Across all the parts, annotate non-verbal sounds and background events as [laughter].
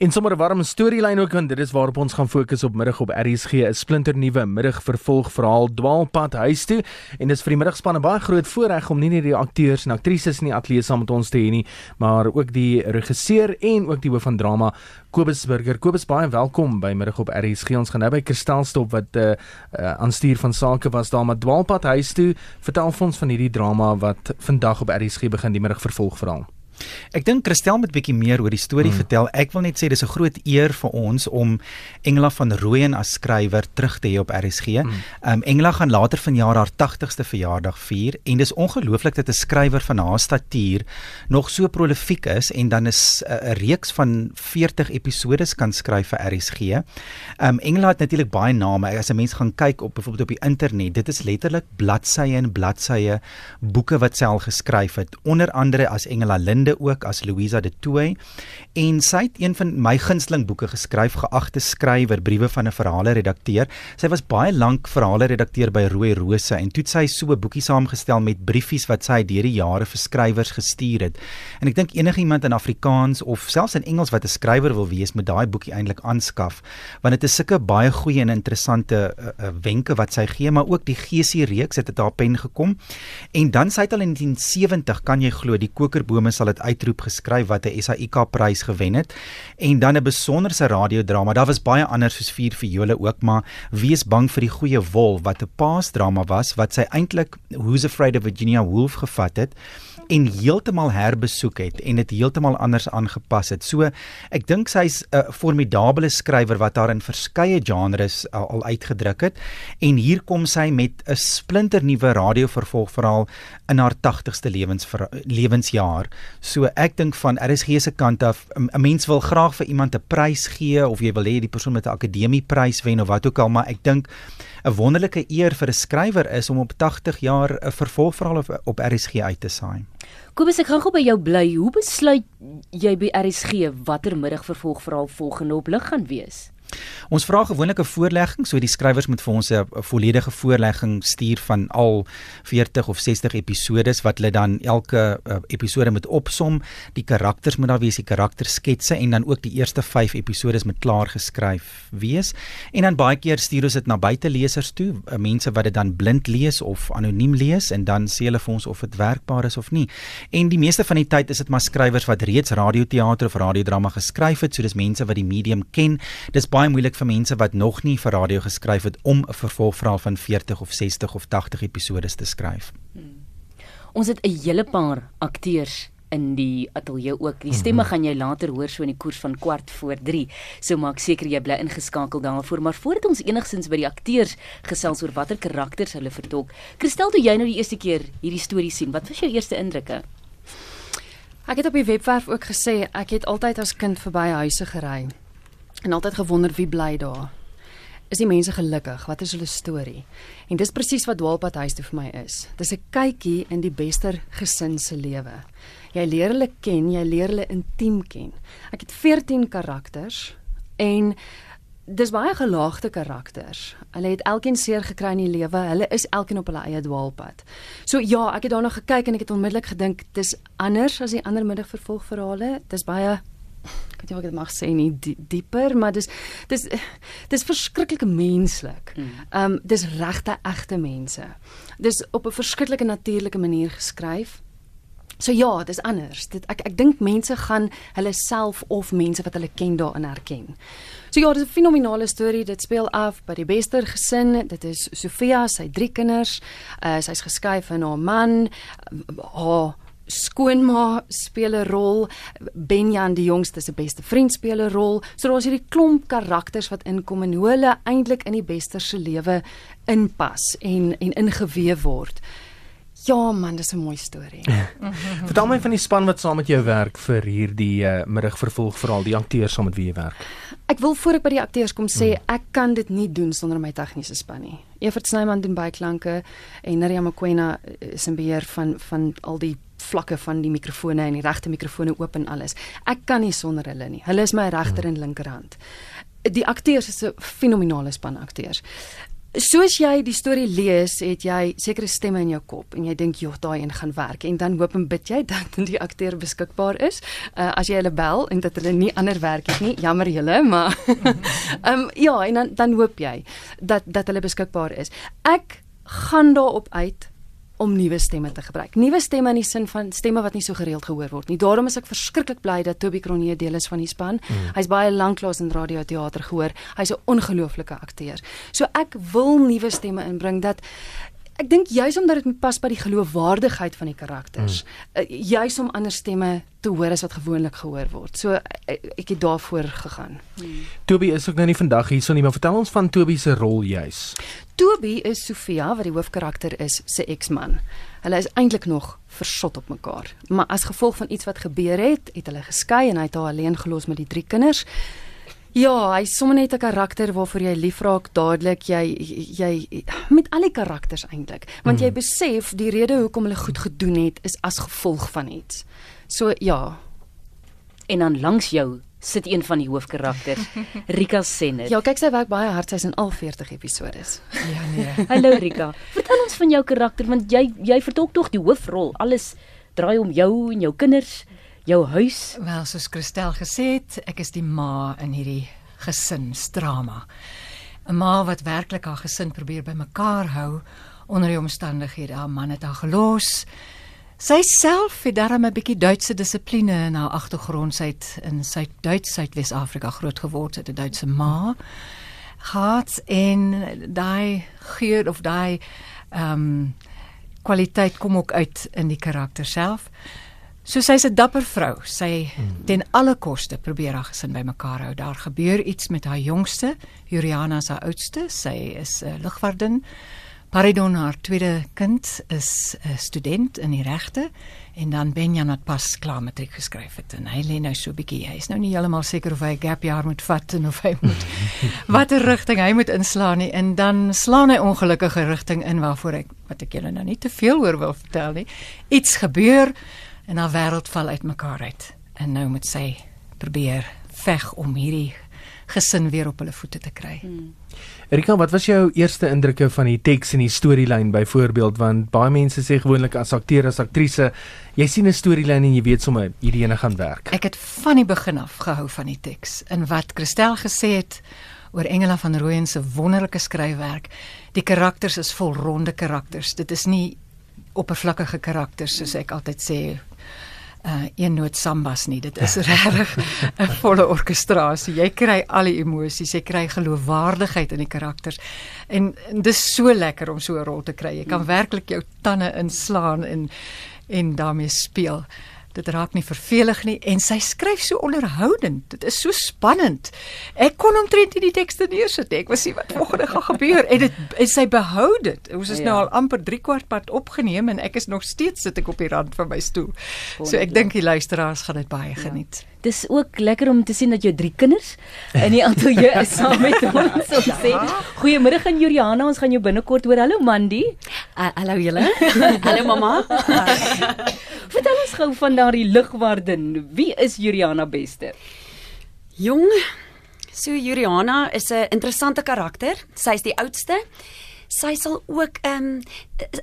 In sommer 'n warm storielyn ook want dit is waarop ons gaan fokus op middag op RSG 'n splinternuwe middagvervolg verhaal Dwaalpad huis toe. En dis vir die middagspan 'n baie groot voorreg om nie net die akteurs en aktrises in die ateljee saam met ons te hê nie maar ook die regisseur en ook die hoof van drama Kobus Burger. Kobus baie welkom by middag op RSG ons gaan nou by Kristel stop wat 'n uh, uh, aanstuur van sake was daar maar Dwaalpad huis toe vertel ons van hierdie drama wat vandag op RSG begin die middagvervolg verhaal Ek dink Christel moet bietjie meer oor die storie mm. vertel. Ek wil net sê dis 'n groot eer vir ons om Engela van Rooyen as skrywer terug te hê op RSG. Mm. Um Engela gaan later vanjaar haar 80ste verjaardag vier en dis ongelooflik dat 'n skrywer van haar statuur nog so prolifiek is en dan is 'n uh, reeks van 40 episodes kan skryf vir RSG. Um Engela het natuurlik baie name. As 'n mens gaan kyk op byvoorbeeld op die internet, dit is letterlik bladsye en bladsye boeke wat sy al geskryf het. Onder andere as Engela Linde bekende ook as Louisa de Tooy. En sy het een van my gunsteling boeke geskryf geagte skrywer briewe van 'n verhale redakteur sy was baie lank verhale redakteur by Rooi Rose en toe het sy so 'n boekie saamgestel met briefies wat sy deur die jare vir skrywers gestuur het. En ek dink enigiemand in Afrikaans of selfs in Engels wat 'n skrywer wil wees moet daai boekie eintlik aanskaf want dit is sulke baie goeie en interessante uh, uh, wenke wat sy gee maar ook die geesie reeks het dit haar pen gekom. En dan sy het al in 1970 kan jy glo die kokerbome sal het uitroep geskryf wat 'n SAIK prys gewen het en dan 'n besonderse radiodrama. Daar was baie ander soos Vier Viole ook, maar Wees bang vir die goeie wol wat 'n paasdrama was wat sy eintlik Who's Afraid of Virginia Woolf gevat het en heeltemal herbesoek het en dit heeltemal anders aangepas het. So ek dink sy's 'n formidable skrywer wat haar in verskeie genres uh, al uitgedruk het en hier kom sy met 'n splinternuwe radiovervolgverhaal in haar 80ste lewens lewensjaar. So ek dink van RSG se kant af 'n mens wil graag vir iemand 'n prys gee of jy wil hê die persoon met 'n akademieprys wen of wat ook al, maar ek dink 'n wonderlike eer vir 'n skrywer is om op 80 jaar 'n vervolgverhaal op, op RSG uit te saai. Kobus, ek gaan gou by jou bly. Hoe besluit jy by RSG watter middag vervolgverhaal volgende op lig gaan wees? Ons vra gewoonlik 'n voorlegging, so die skrywers moet vir ons 'n volledige voorlegging stuur van al 40 of 60 episodes wat hulle dan elke uh, episode moet opsom. Die karakters moet daar wees, die karaktersketse en dan ook die eerste 5 episodes moet klaar geskryf wees. En dan baie keer stuur ons dit na buitelesers toe, uh, mense wat dit dan blind lees of anoniem lees en dan sê hulle vir ons of dit werkbaar is of nie. En die meeste van die tyd is dit maar skrywers wat reeds radioteater of radiodrama geskryf het, so dis mense wat die medium ken. Dis baie moeilik vir mense wat nog nie vir radio geskryf het om 'n vervolgverhaal van 40 of 60 of 80 episode te skryf. Hmm. Ons het 'n hele paar akteurs in die ateljee ook. Die stemme mhm. gaan jy later hoor so in die koers van kwart voor 3. So maak seker jy bly ingeskakel daarvoor. Maar voordat ons enigsins by die akteurs gesels oor watter karakters hulle vertolk, Kristel, toe jy nou die eerste keer hierdie storie sien, wat was jou eerste indrukke? Ek het op die webwerf ook gesê ek het altyd as kind verby huise gery en altyd gewonder wie bly daar. Is die mense gelukkig? Wat is hulle storie? En dis presies wat Dwaalpad huis toe vir my is. Dis 'n kykie in die bester gesin se lewe. Jy leer hulle ken, jy leer hulle intiem ken. Ek het 14 karakters en dis baie gelaagde karakters. Hulle het elkeen seer gekry in die lewe. Hulle is elkeen op hulle eie dwaalpad. So ja, ek het daarna gekyk en ek het onmiddellik gedink dis anders as die ander middagvervolgverhale. Dis baie ek weet nie of ek dit mag sê nie die, dieper, maar dis dis dis verskriklik menslik. Mm. Ehm um, dis regte egte mense. Dis op 'n verskriklike natuurlike manier geskryf. So ja, dis anders. Dit ek ek dink mense gaan hulle self of mense wat hulle ken daarin herken. So ja, dis 'n fenominale storie. Dit speel af by die Bester gesin. Dit is Sofia, sy drie kinders. Uh sy's geskuif in haar man, haar skoonma speel 'n rol, Benjan die jongste se beste vriend speel 'n rol. So daar's hierdie klomp karakters wat inkom en hoe hulle eintlik in die bester se lewe inpas en en ingeweef word. Ja man, dis 'n mooi storie. [laughs] Vertel my van die span wat saam met jou werk vir hierdie uh, middagvervolg veral die akteurs saam met wie jy werk. Ek wil voor ek by die akteurs kom sê hmm. ek kan dit nie doen sonder my tegniese span nie. Evert Snyman doen byklanke en Nadia Mkwena is in beheer van van al die vlakke van die mikrofone en die regte mikrofone oop en alles. Ek kan nie sonder hulle nie. Hulle is my regter en linkerhand. Die akteurs is 'n fenominale span akteurs. soos jy die storie lees, het jy sekere stemme in jou kop en jy dink joh, daai een gaan werk en dan hoop en bid jy [laughs] dat die akteur beskikbaar is. Uh, as jy hulle bel en dat hulle nie ander werk het nie, jammer julle, [laughs] maar um, ja, en dan dan hoop jy dat dat hulle beskikbaar is. Ek gaan daarop uit om nuwe stemme te gebruik. Nuwe stemme in die sin van stemme wat nie so gereeld gehoor word nie. Daarom is ek verskriklik bly dat Toby Cronje deel is van die span. Mm. Hy's baie lanklaas in radio teater gehoor. Hy's 'n ongelooflike akteur. So ek wil nuwe stemme inbring dat ek dink juis omdat dit pas by die geloofwaardigheid van die karakters. Mm. Uh, juis om ander stemme te hoor as wat gewoonlik gehoor word. So ek, ek het daarvoor gegaan. Mm. Toby is ook nou nie vandag hier so nie, maar vertel ons van Toby se rol juis. Toby is Sofia wat die hoofkarakter is se eksman. Hulle is eintlik nog versot op mekaar, maar as gevolg van iets wat gebeur het, het hulle geskei en hy het haar alleen gelos met die drie kinders. Ja, hy sommer net 'n karakter waarvoor jy lief raak dadelik. Jy jy met al die karakters eintlik, want jy besef die rede hoekom hulle goed gedoen het is as gevolg van iets. So ja. En dan langs jou sit een van die hoofkarakters, [laughs] Rika Senner. Ja, kyk sy werk baie hard, sy's in al 40 episode. [laughs] Ja nee. [laughs] Hallo Rika. Vertel ons van jou karakter want jy jy vertolk tog die hoofrol. Alles draai om jou en jou kinders, jou huis. Wel, soos Christel gesê het, ek is die ma in hierdie gesinsdrama. 'n Ma wat werklik haar gesin probeer bymekaar hou onder die omstandighede. Haar man het haar gelos. Sy self het darem 'n bietjie Duitse dissipline in haar agtergrond. Sy het in Suid-Duits, Suidwes-Afrika groot geword, sy het 'n Duitse ma gehad en daai geur of daai ehm um, kwaliteit kom ook uit in die karakter self. So sy's 'n dapper vrou. Sy ten alle koste probeer haar gesin bymekaar hou. Daar gebeur iets met haar jongste, Juliana se oudste. Sy is 'n uh, lugwardin. Paridon haar tweede kind is 'n student in die regte en dan Benjan wat pas klaar matriek geskryf het en hy lê nou so bietjie. Hy is nou nie heeltemal seker of hy 'n gap jaar moet vat en of hy [laughs] moet watter rigting hy moet inslaan nie en dan slaan hy ongelukkige rigting in waarvoor ek wat ek julle nou nie te veel oor wil vertel nie. Iets gebeur en haar wêreld val uitmekaar uit. En nou moet sy probeer veg om hierdie gesin weer op hulle voete te kry. Hmm. Erika, wat was jou eerste indrukke van die teks en die storielyn byvoorbeeld want baie mense sê gewoonlik as akteur as aktrise, jy sien 'n storielyn en jy weet sommer hierdie ene gaan werk. Ek het van die begin af gehou van die teks en wat Christel gesê het oor Engela van Rooyen se wonderlike skryfwerk. Die karakters is volronde karakters. Dit is nie oppervlakkige karakters soos ek altyd sê uh een noot sambas nie. Dit is regtig [laughs] 'n volle orkestrasie. Jy kry al die emosies, jy kry geloofwaardigheid in die karakters. En, en dis so lekker om so 'n rol te kry. Jy kan werklik jou tande inslaan en en daarmee speel. Dit raak nie vervelig nie en sy skryf so onderhoudend. Dit is so spannend. Ek kon omtrent nie die tekste neersit nie. Ek wou sien wat volgende gaan gebeur en dit en sy behou dit. Ons is ja. nou al amper 3 kwart pad opgeneem en ek is nog steeds sit ek op die rand van my stoel. So ek dink die luisteraars gaan dit baie geniet. Ja. Dis ook lekker om te sien dat jou drie kinders in die ateljee is saam met ons. Ons sê goeiemôre aan Juliana, ons gaan jou binnekort hoor. Hallo Mandy. Uh, hallo julle. [laughs] hallo mamma. [laughs] Vertel ons gou van daardie ligwardin. Wie is Juliana Bester? Jong. So Juliana is 'n interessante karakter. Sy is die oudste sy sal ook ehm um,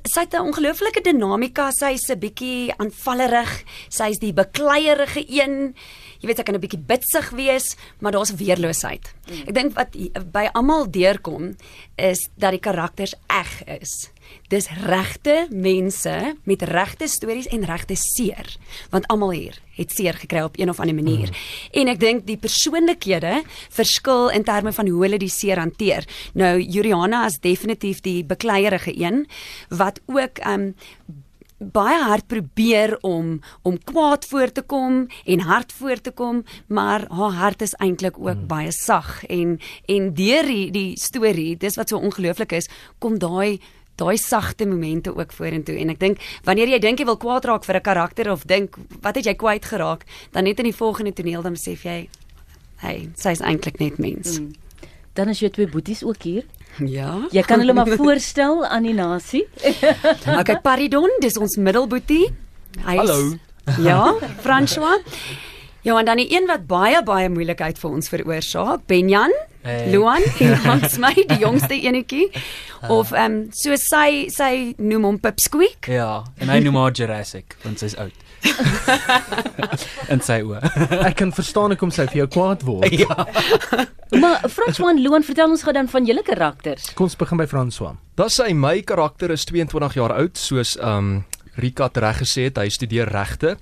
sy het 'n ongelooflike dinamika. Sy's 'n bietjie aanvallerig. Sy's die bekleierige een. Jy weet sy kan 'n bietjie bitsig wees, maar daar's weerloosheid. Mm. Ek dink wat by almal deurkom is dat die karakters eg is. Dis regte mense met regte stories en regte seer, want almal hier het seer gekry op een of ander manier. Mm. En ek dink die persoonlikhede verskil in terme van hoe hulle die seer hanteer. Nou Juliana is definitief die bekleierige een wat ook um baie hard probeer om om kwaad voor te kom en hard voor te kom, maar haar hart is eintlik ook mm. baie sag en en deur die, die storie, dis wat so ongelooflik is, kom daai daai sagte momente ook vorentoe. En ek dink wanneer jy dink jy wil kwaad raak vir 'n karakter of dink wat het jy kwyt geraak? Dan net in die volgende toneel dan besef jy hey sy's eintlik net mens. Mm. dan is jou twee boeties ook hier. Ja. Jy kan hulle maar voorstel aan die nasie. [laughs] Okay paridon dis ons middelboetie. Hallo. Ja françois Ja, en dan die een wat baie baie moeilikheid vir ons veroorsaak, Benjan, Hey. Luan [laughs] en Hans my, die jongste enetjie. Of ehm um, so sy sy noem hom Pipsqueak. Ja, en hy noem haar Jurassic want sy's oud. [laughs] en sy oë. Ek kan verstaan hoekom sy vir jou kwaad word. ja. [laughs] Maar François en Luan, vertel ons gou dan van julle karakters. Kom ons begin by François. Dan sê my karakter is 22 jaar oud, soos um Rika het reg gesê het, hy studeer regte.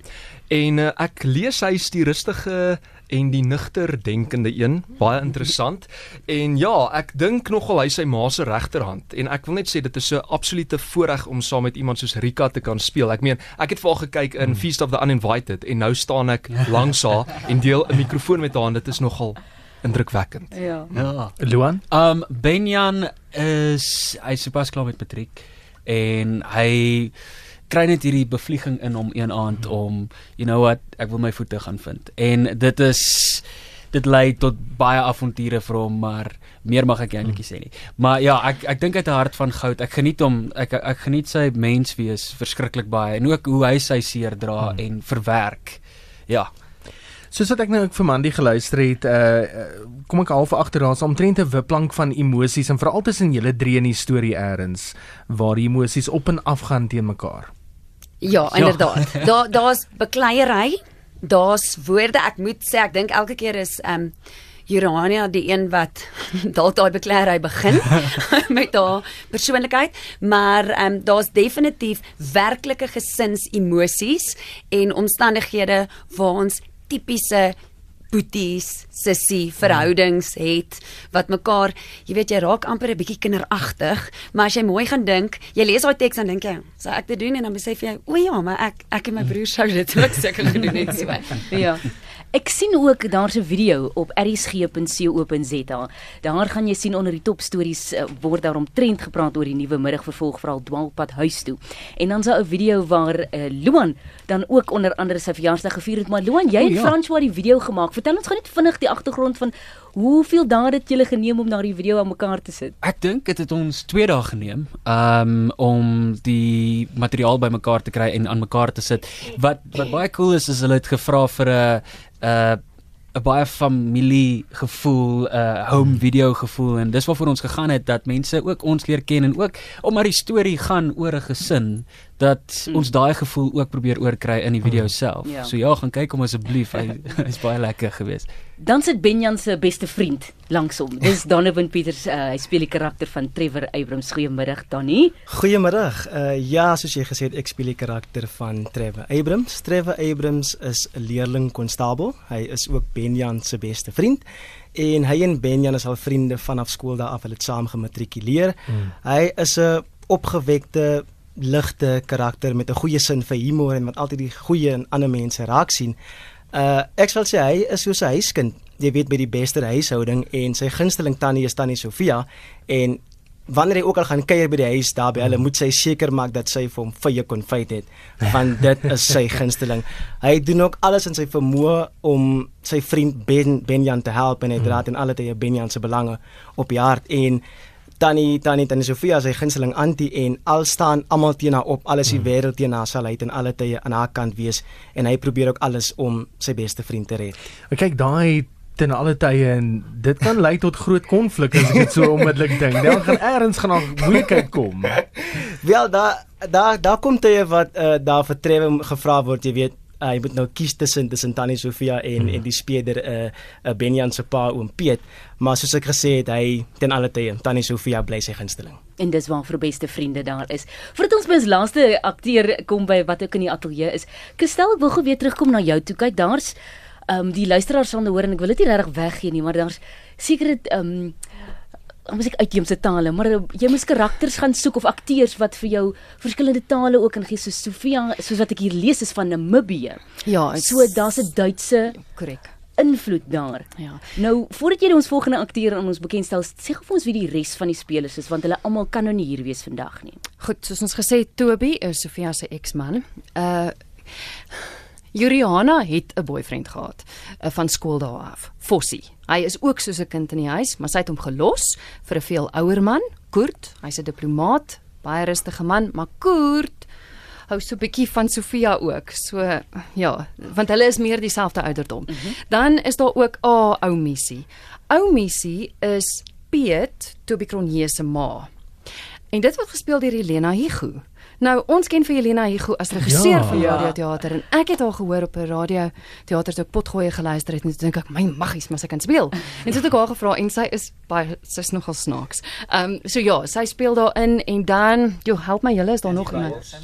En uh, ek lees hy is die rustige en die nugter denkende een, baie interessant. En ja, ek dink nogal hy sy ma se regterhand en ek wil net sê dit is 'n absolute voorreg om saam met iemand soos Rika te kan speel. Ek meen, ek het vir haar gekyk in Feast of the Uninvited en nou staan ek langs haar en deel 'n mikrofoon met haar en dit is nogal indrukwekkend. Ja. Ja. Luan? Um Benjan is hy is pas klaar met matriek en hy kry net hierdie bevlieging in hom een aand om you know what ek wil my voete gaan vind. En dit is dit lei tot baie avonture vir hom, maar meer mag ek eintlik nie sê nie. Maar ja, ek ek dink hy het 'n hart van goud. Ek geniet hom. Ek ek geniet sy menswees verskriklik baie en ook hoe hy sy seer dra hmm. en verwerk. Ja. Soos wat ek nou ook vir Mandy geluister het, uh kom ek half agter daar's omtrent 'n wipplank van emosies en veral tussen julle drie in die storie eers waar die emosies op en af gaan teen mekaar. Ja, inderdaad. [laughs] Daar daar's bekleierery, daar's woorde. Ek moet sê ek dink elke keer is ehm um, Urania die een wat [laughs] dalk daai bekleierery begin [laughs] met haar persoonlikheid, maar ehm um, daar's definitief werklike gesinsemosies en omstandighede waar ons tipiese boeties, sissie verhoudings het wat mekaar, jy weet jy raak amper 'n bietjie kinderagtig, maar as jy mooi gaan dink, jy lees daai teks dan dink jy, sou ek dit doen en dan besef jy, o ja, maar ek ek en my broer sou dit ook seker gedoen het so. Ja. Ek sien ook daar's 'n video op rsg.co.za. Daar gaan jy sien onder die top stories uh, word daar omtrent gepraat oor die nuwe middagvervolg veral dwaalpad huis toe. En dan's daar 'n video waar uh, Luan dan ook onder andere sy verjaarsdag gevier het, maar Luan, jy O, het ja. François die video gemaak. Vertel ons gou net vinnig die agtergrond van hoeveel dae het julle geneem om daardie video aan mekaar te sit? Ek dink dit het ons 2 dae geneem um om die materiaal bymekaar te kry en aan mekaar te sit. Wat wat baie cool is is hulle het gevra vir 'n 'n 'n baie familie gevoel, 'n uh, home video gevoel en dis waarvoor ons gegaan het dat mense ook ons leer ken en ook omdat die storie gaan oor 'n gesin dat Mm. ons daai gevoel ook probeer oorkry in die video self. Ja. So ja, gaan kyk hom asseblief. Hy [laughs] is baie lekker geweest. Dan sit Benjan se beste vriend langs hom. Dis [laughs] Donovan Peters. Uh, hy speel die karakter van Trevor Abrams. Goeiemiddag Donnie. Goeiemiddag. Uh ja, soos jy gesê het, ek speel die karakter van Trevor Abrams. Trevor Abrams is 'n leerling konstabel. Hy is ook Benjan se beste vriend. En hy en Benjan is al vriende vanaf skool daar af. Hulle het saam gematrikuleer. Mm. Hy is 'n opgewekte, ligte karakter met 'n goeie sin vir humor en wat altyd die goeie in ander mense raak sien. Uh ek sal sê hy is soos 'n huiskind. Jy weet met die beste huishouding en sy gunsteling tannie is tannie Sofia en wanneer hy ook al gaan kuier by die huis daar by hulle moet sy seker maak dat sy vir hom vye konfyt het want dit is sy [laughs] gunsteling. Hy doen ook alles in sy vermoë om sy vriend Ben Benjan te help en hy dra in alle tye Benjan se belange op die hart en Tannie Tannie Tannie Sofia sy gunsteling antie en al staan almal teen haar op, alles die wêreld teen haar sal hy ten alle tye aan haar kant wees en hy probeer ook alles om sy beste vriend te red. Maar kyk daai ten alle tye en dit kan lei tot groot konflik as ek dit so onmiddellik dink. Dan gaan eers gaan daar moeilikheid kom. [laughs] Wel daar daar daar kom tye wat uh, daar vir Trevor gevra word, jy weet, uh, jy moet nou kies tussen tussen Tannie Sofia en hmm. en die speeder uh, uh, Benjan se pa oom Piet, maar soos ek gesê het, hy ten alle tye Tannie Sofia bly sy gunsteling. En dis waar vir beste vriende daar is. Voordat ons by ons laaste akteur kom by wat ook in die ateljee is. Kristel, ek wil gou weer terugkom na jou toe. Kyk, daar's ehm um, die luisteraars sal nou hoor en ek wil dit nie regtig weggee nie, maar daar's seker dit ehm um, moet ek uitheemse tale, maar uh, jy moet karakters gaan soek of akteurs wat vir jou verskillende tale ook ingee soos Sofia, soos wat ek hier lees is van Namibië. Ja, it's- So daar's 'n Duitse korrek. invloed daar. Ja. Nou, voordat jy ons volgende akteur aan ons bekendstel, sê gou vir ons wie die res van die spelers is want hulle almal kan nou nie hier wees vandag nie. Goed, soos ons gesê het, Toby is Sofia se eksman. Uh Juliana het 'n boyfriend gehad uh, van skool daar af. Fossie. Hy is ook soos 'n kind in die huis, maar sy het hom gelos vir 'n veel ouer man, Koert. Hy's 'n diplomaat, baie rustige man, maar Koert hou so 'n bietjie van Sofia ook. So ja, want hulle is meer dieselfde ouderdom. Mm -hmm. Dan is daar ook A oh, ou Missie. Ou Missie is Piet Tobikronje se ma. En dit word gespeel deur Helena Higu. Nou ons ken vir Helena Higu as regisseur ja, van ja. radioteater en ek het haar gehoor op 'n radio teater toe ek potgoeie geluister het en toe dink ek my maggies maar sy kan speel. En toe het ek haar gevra en sy is baie sy's nogal snaaks. Ehm um, so ja, sy speel daarin en dan jy help my julle is daar nog iemand.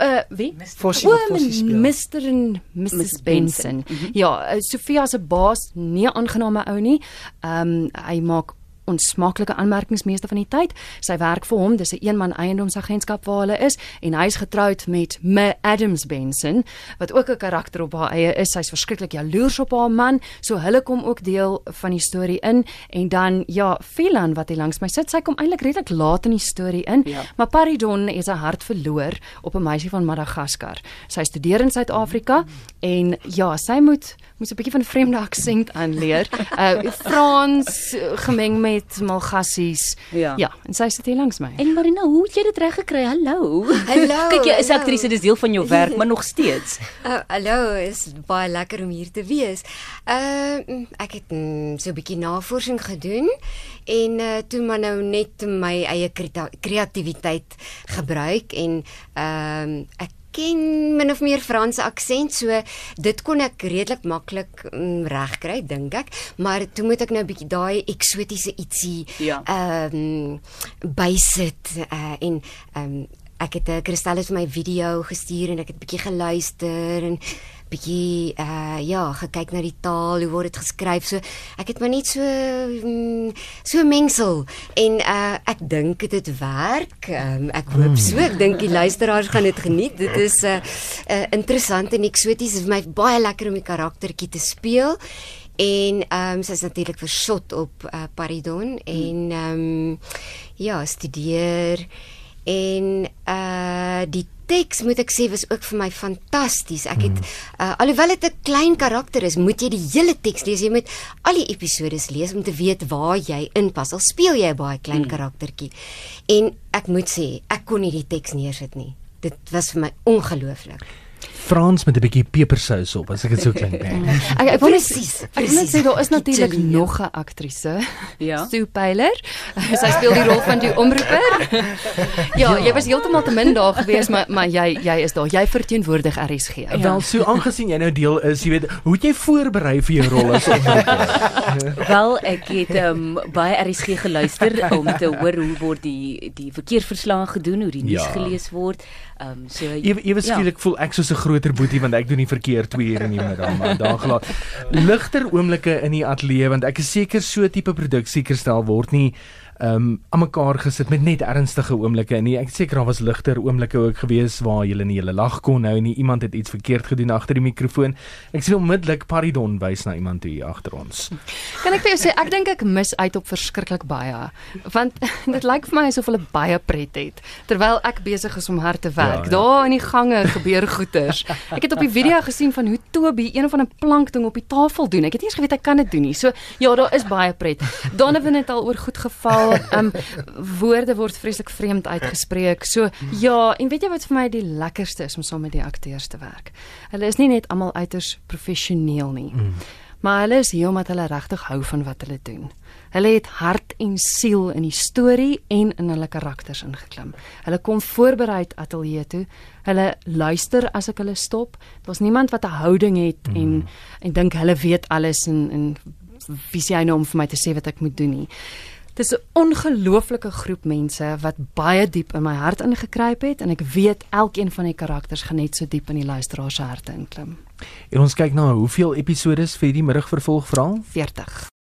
Uh wie? Fossie speel. Mr en Mrs Benson. Mm -hmm. Ja, uh, Sofia se baas, nie 'n aangename ou nie. Ehm um, hy maak onsmaaklike aanmerkings meeste van die tyd. Sy werk vir hom, dis 'n eenman eiendomsagentskap waar hulle is en hy's getroud met Me Adams Benson wat ook 'n karakter op haar eie is. Sy's verskriklik jaloers op haar man, so hulle kom ook deel van die storie in en dan ja, Philan wat hier langs my sit, sy kom eintlik redelik laat in die storie in, ja. maar Paridon het sy hart verloor op 'n meisie van Madagaskar. Sy studeer in Suid-Afrika en ja, sy moet moet 'n bietjie van 'n vreemde aksent aanleer. Uh [laughs] Frans gemeng met met Malgassies. Ja. ja, en sy sit hier langs my. En Marina, hoe het jy dit reg gekry? Hallo. Hallo. [laughs] Kyk jy is aktrise, dis deel van jou werk, maar nog steeds. Uh, [laughs] hallo, is baie lekker om hier te wees. Uh ek het mm, so 'n bietjie navorsing gedoen en uh toe maar nou net my eie kreatiwiteit gebruik en ehm uh, ek ken min of meer Franse aksent, so dit kon ek redelik maklik mm, regkry, dink ek. Maar toe moet ek nou 'n bietjie daai eksotiese ietsie ja. ehm um, bysit uh, en ehm um, ek het 'n kristal het vir my video gestuur en ek het 'n bietjie geluister en bietjie uh ja, gekyk na die taal, hoe word dit geskryf. So ek het maar net so mm, so mengsel en uh ek dink dit werk. Um, ek hoop so. Ek dink die luisteraars gaan dit geniet. Dit is uh, uh interessant en eksoties. Dit is my baie lekker om die karaktertjie te speel. En ehm um, sy's natuurlik versot op uh, Paridon en ehm um, ja, studeer en uh die teks moet ek sê was ook vir my fantasties. Ek het uh, alhoewel dit 'n klein karakter is, moet jy die hele teks lees. Jy moet al die episode lees om te weet waar jy inpas. Al speel jy 'n baie klein karaktertjie. En ek moet sê, ek kon nie die teks neersit nie. Dit was vir my ongelooflik. Frans met 'n bietjie pepersous op as ek dit so [laughs] klink. Nee. ek ek wil net ek wil net sê daar is natuurlik nog 'n aktrise. Ja. Sue Pyler. [laughs] Sy speel die rol van die omroeper. [laughs] ja, ja, jy was heeltemal te min daar gewees, maar maar jy jy is daar. Jy verteenwoordig RSG. Ja. Wel, so aangesien jy nou deel is, jy weet, hoe het jy voorberei vir jou rol as omroeper? Wel, ek het um, baie RSG geluister om te hoor hoe word die die verkeersverslae gedoen, hoe die nuus ja. gelees word. Ehm um, so ewe ewe skielik ja. voel ek soos 'n groter boetie want ek doen nie verkeer 2 ure in die middag maar daar gelaat. [laughs] Ligter oomblikke in die ateljee want ek is seker so tipe produksie kerstel word nie um aan mekaar gesit met net ernstige oomblikke. En ek seker daar was ligter oomblikke ook gewees waar jy nie hele lag kon nou nie. Iemand het iets verkeerd gedoen agter die mikrofoon ek sien onmiddellik paridon wys na iemand hier agter ons. Kan ek vir jou sê ek dink ek mis uit op verskriklik baie. Want [laughs] dit lyk vir my asof hulle baie pret het terwyl ek besig is om hard te werk. Ja, ja. daar in die gange gebeur goeters. Ek het op die video gesien van hoe Toby een of ander plankding op die tafel doen. Ek het eers geweet hy kan dit doen nie. So ja daar is baie pret. Donovan het al oor goed geval um woorde word vreeslik vreemd uitgespreek. So ja, en weet jy wat vir my die lekkerste is om saam met die akteurs te werk? Hulle is nie net almal uiters professioneel nie. Mm. Maar hulle is hier omdat hulle regtig hou van wat hulle doen. Hulle het hart en siel in die storie en in hulle karakters ingeklim. Hulle kom voorberei ateljee toe. Hulle luister as ek hulle stop. Daar's niemand wat 'n houding het mm. en en dink hulle weet alles en en wie sê hy nou om vir my te sê wat ek moet doen nie. Dis 'n ongelooflike groep mense wat baie diep in my hart ingekruip het en ek weet elkeen van die karakters gaan net so diep in die luisteraars se harte inklim. En ons kyk na hoeveel episode vir die middagvervolg verhaal? 40.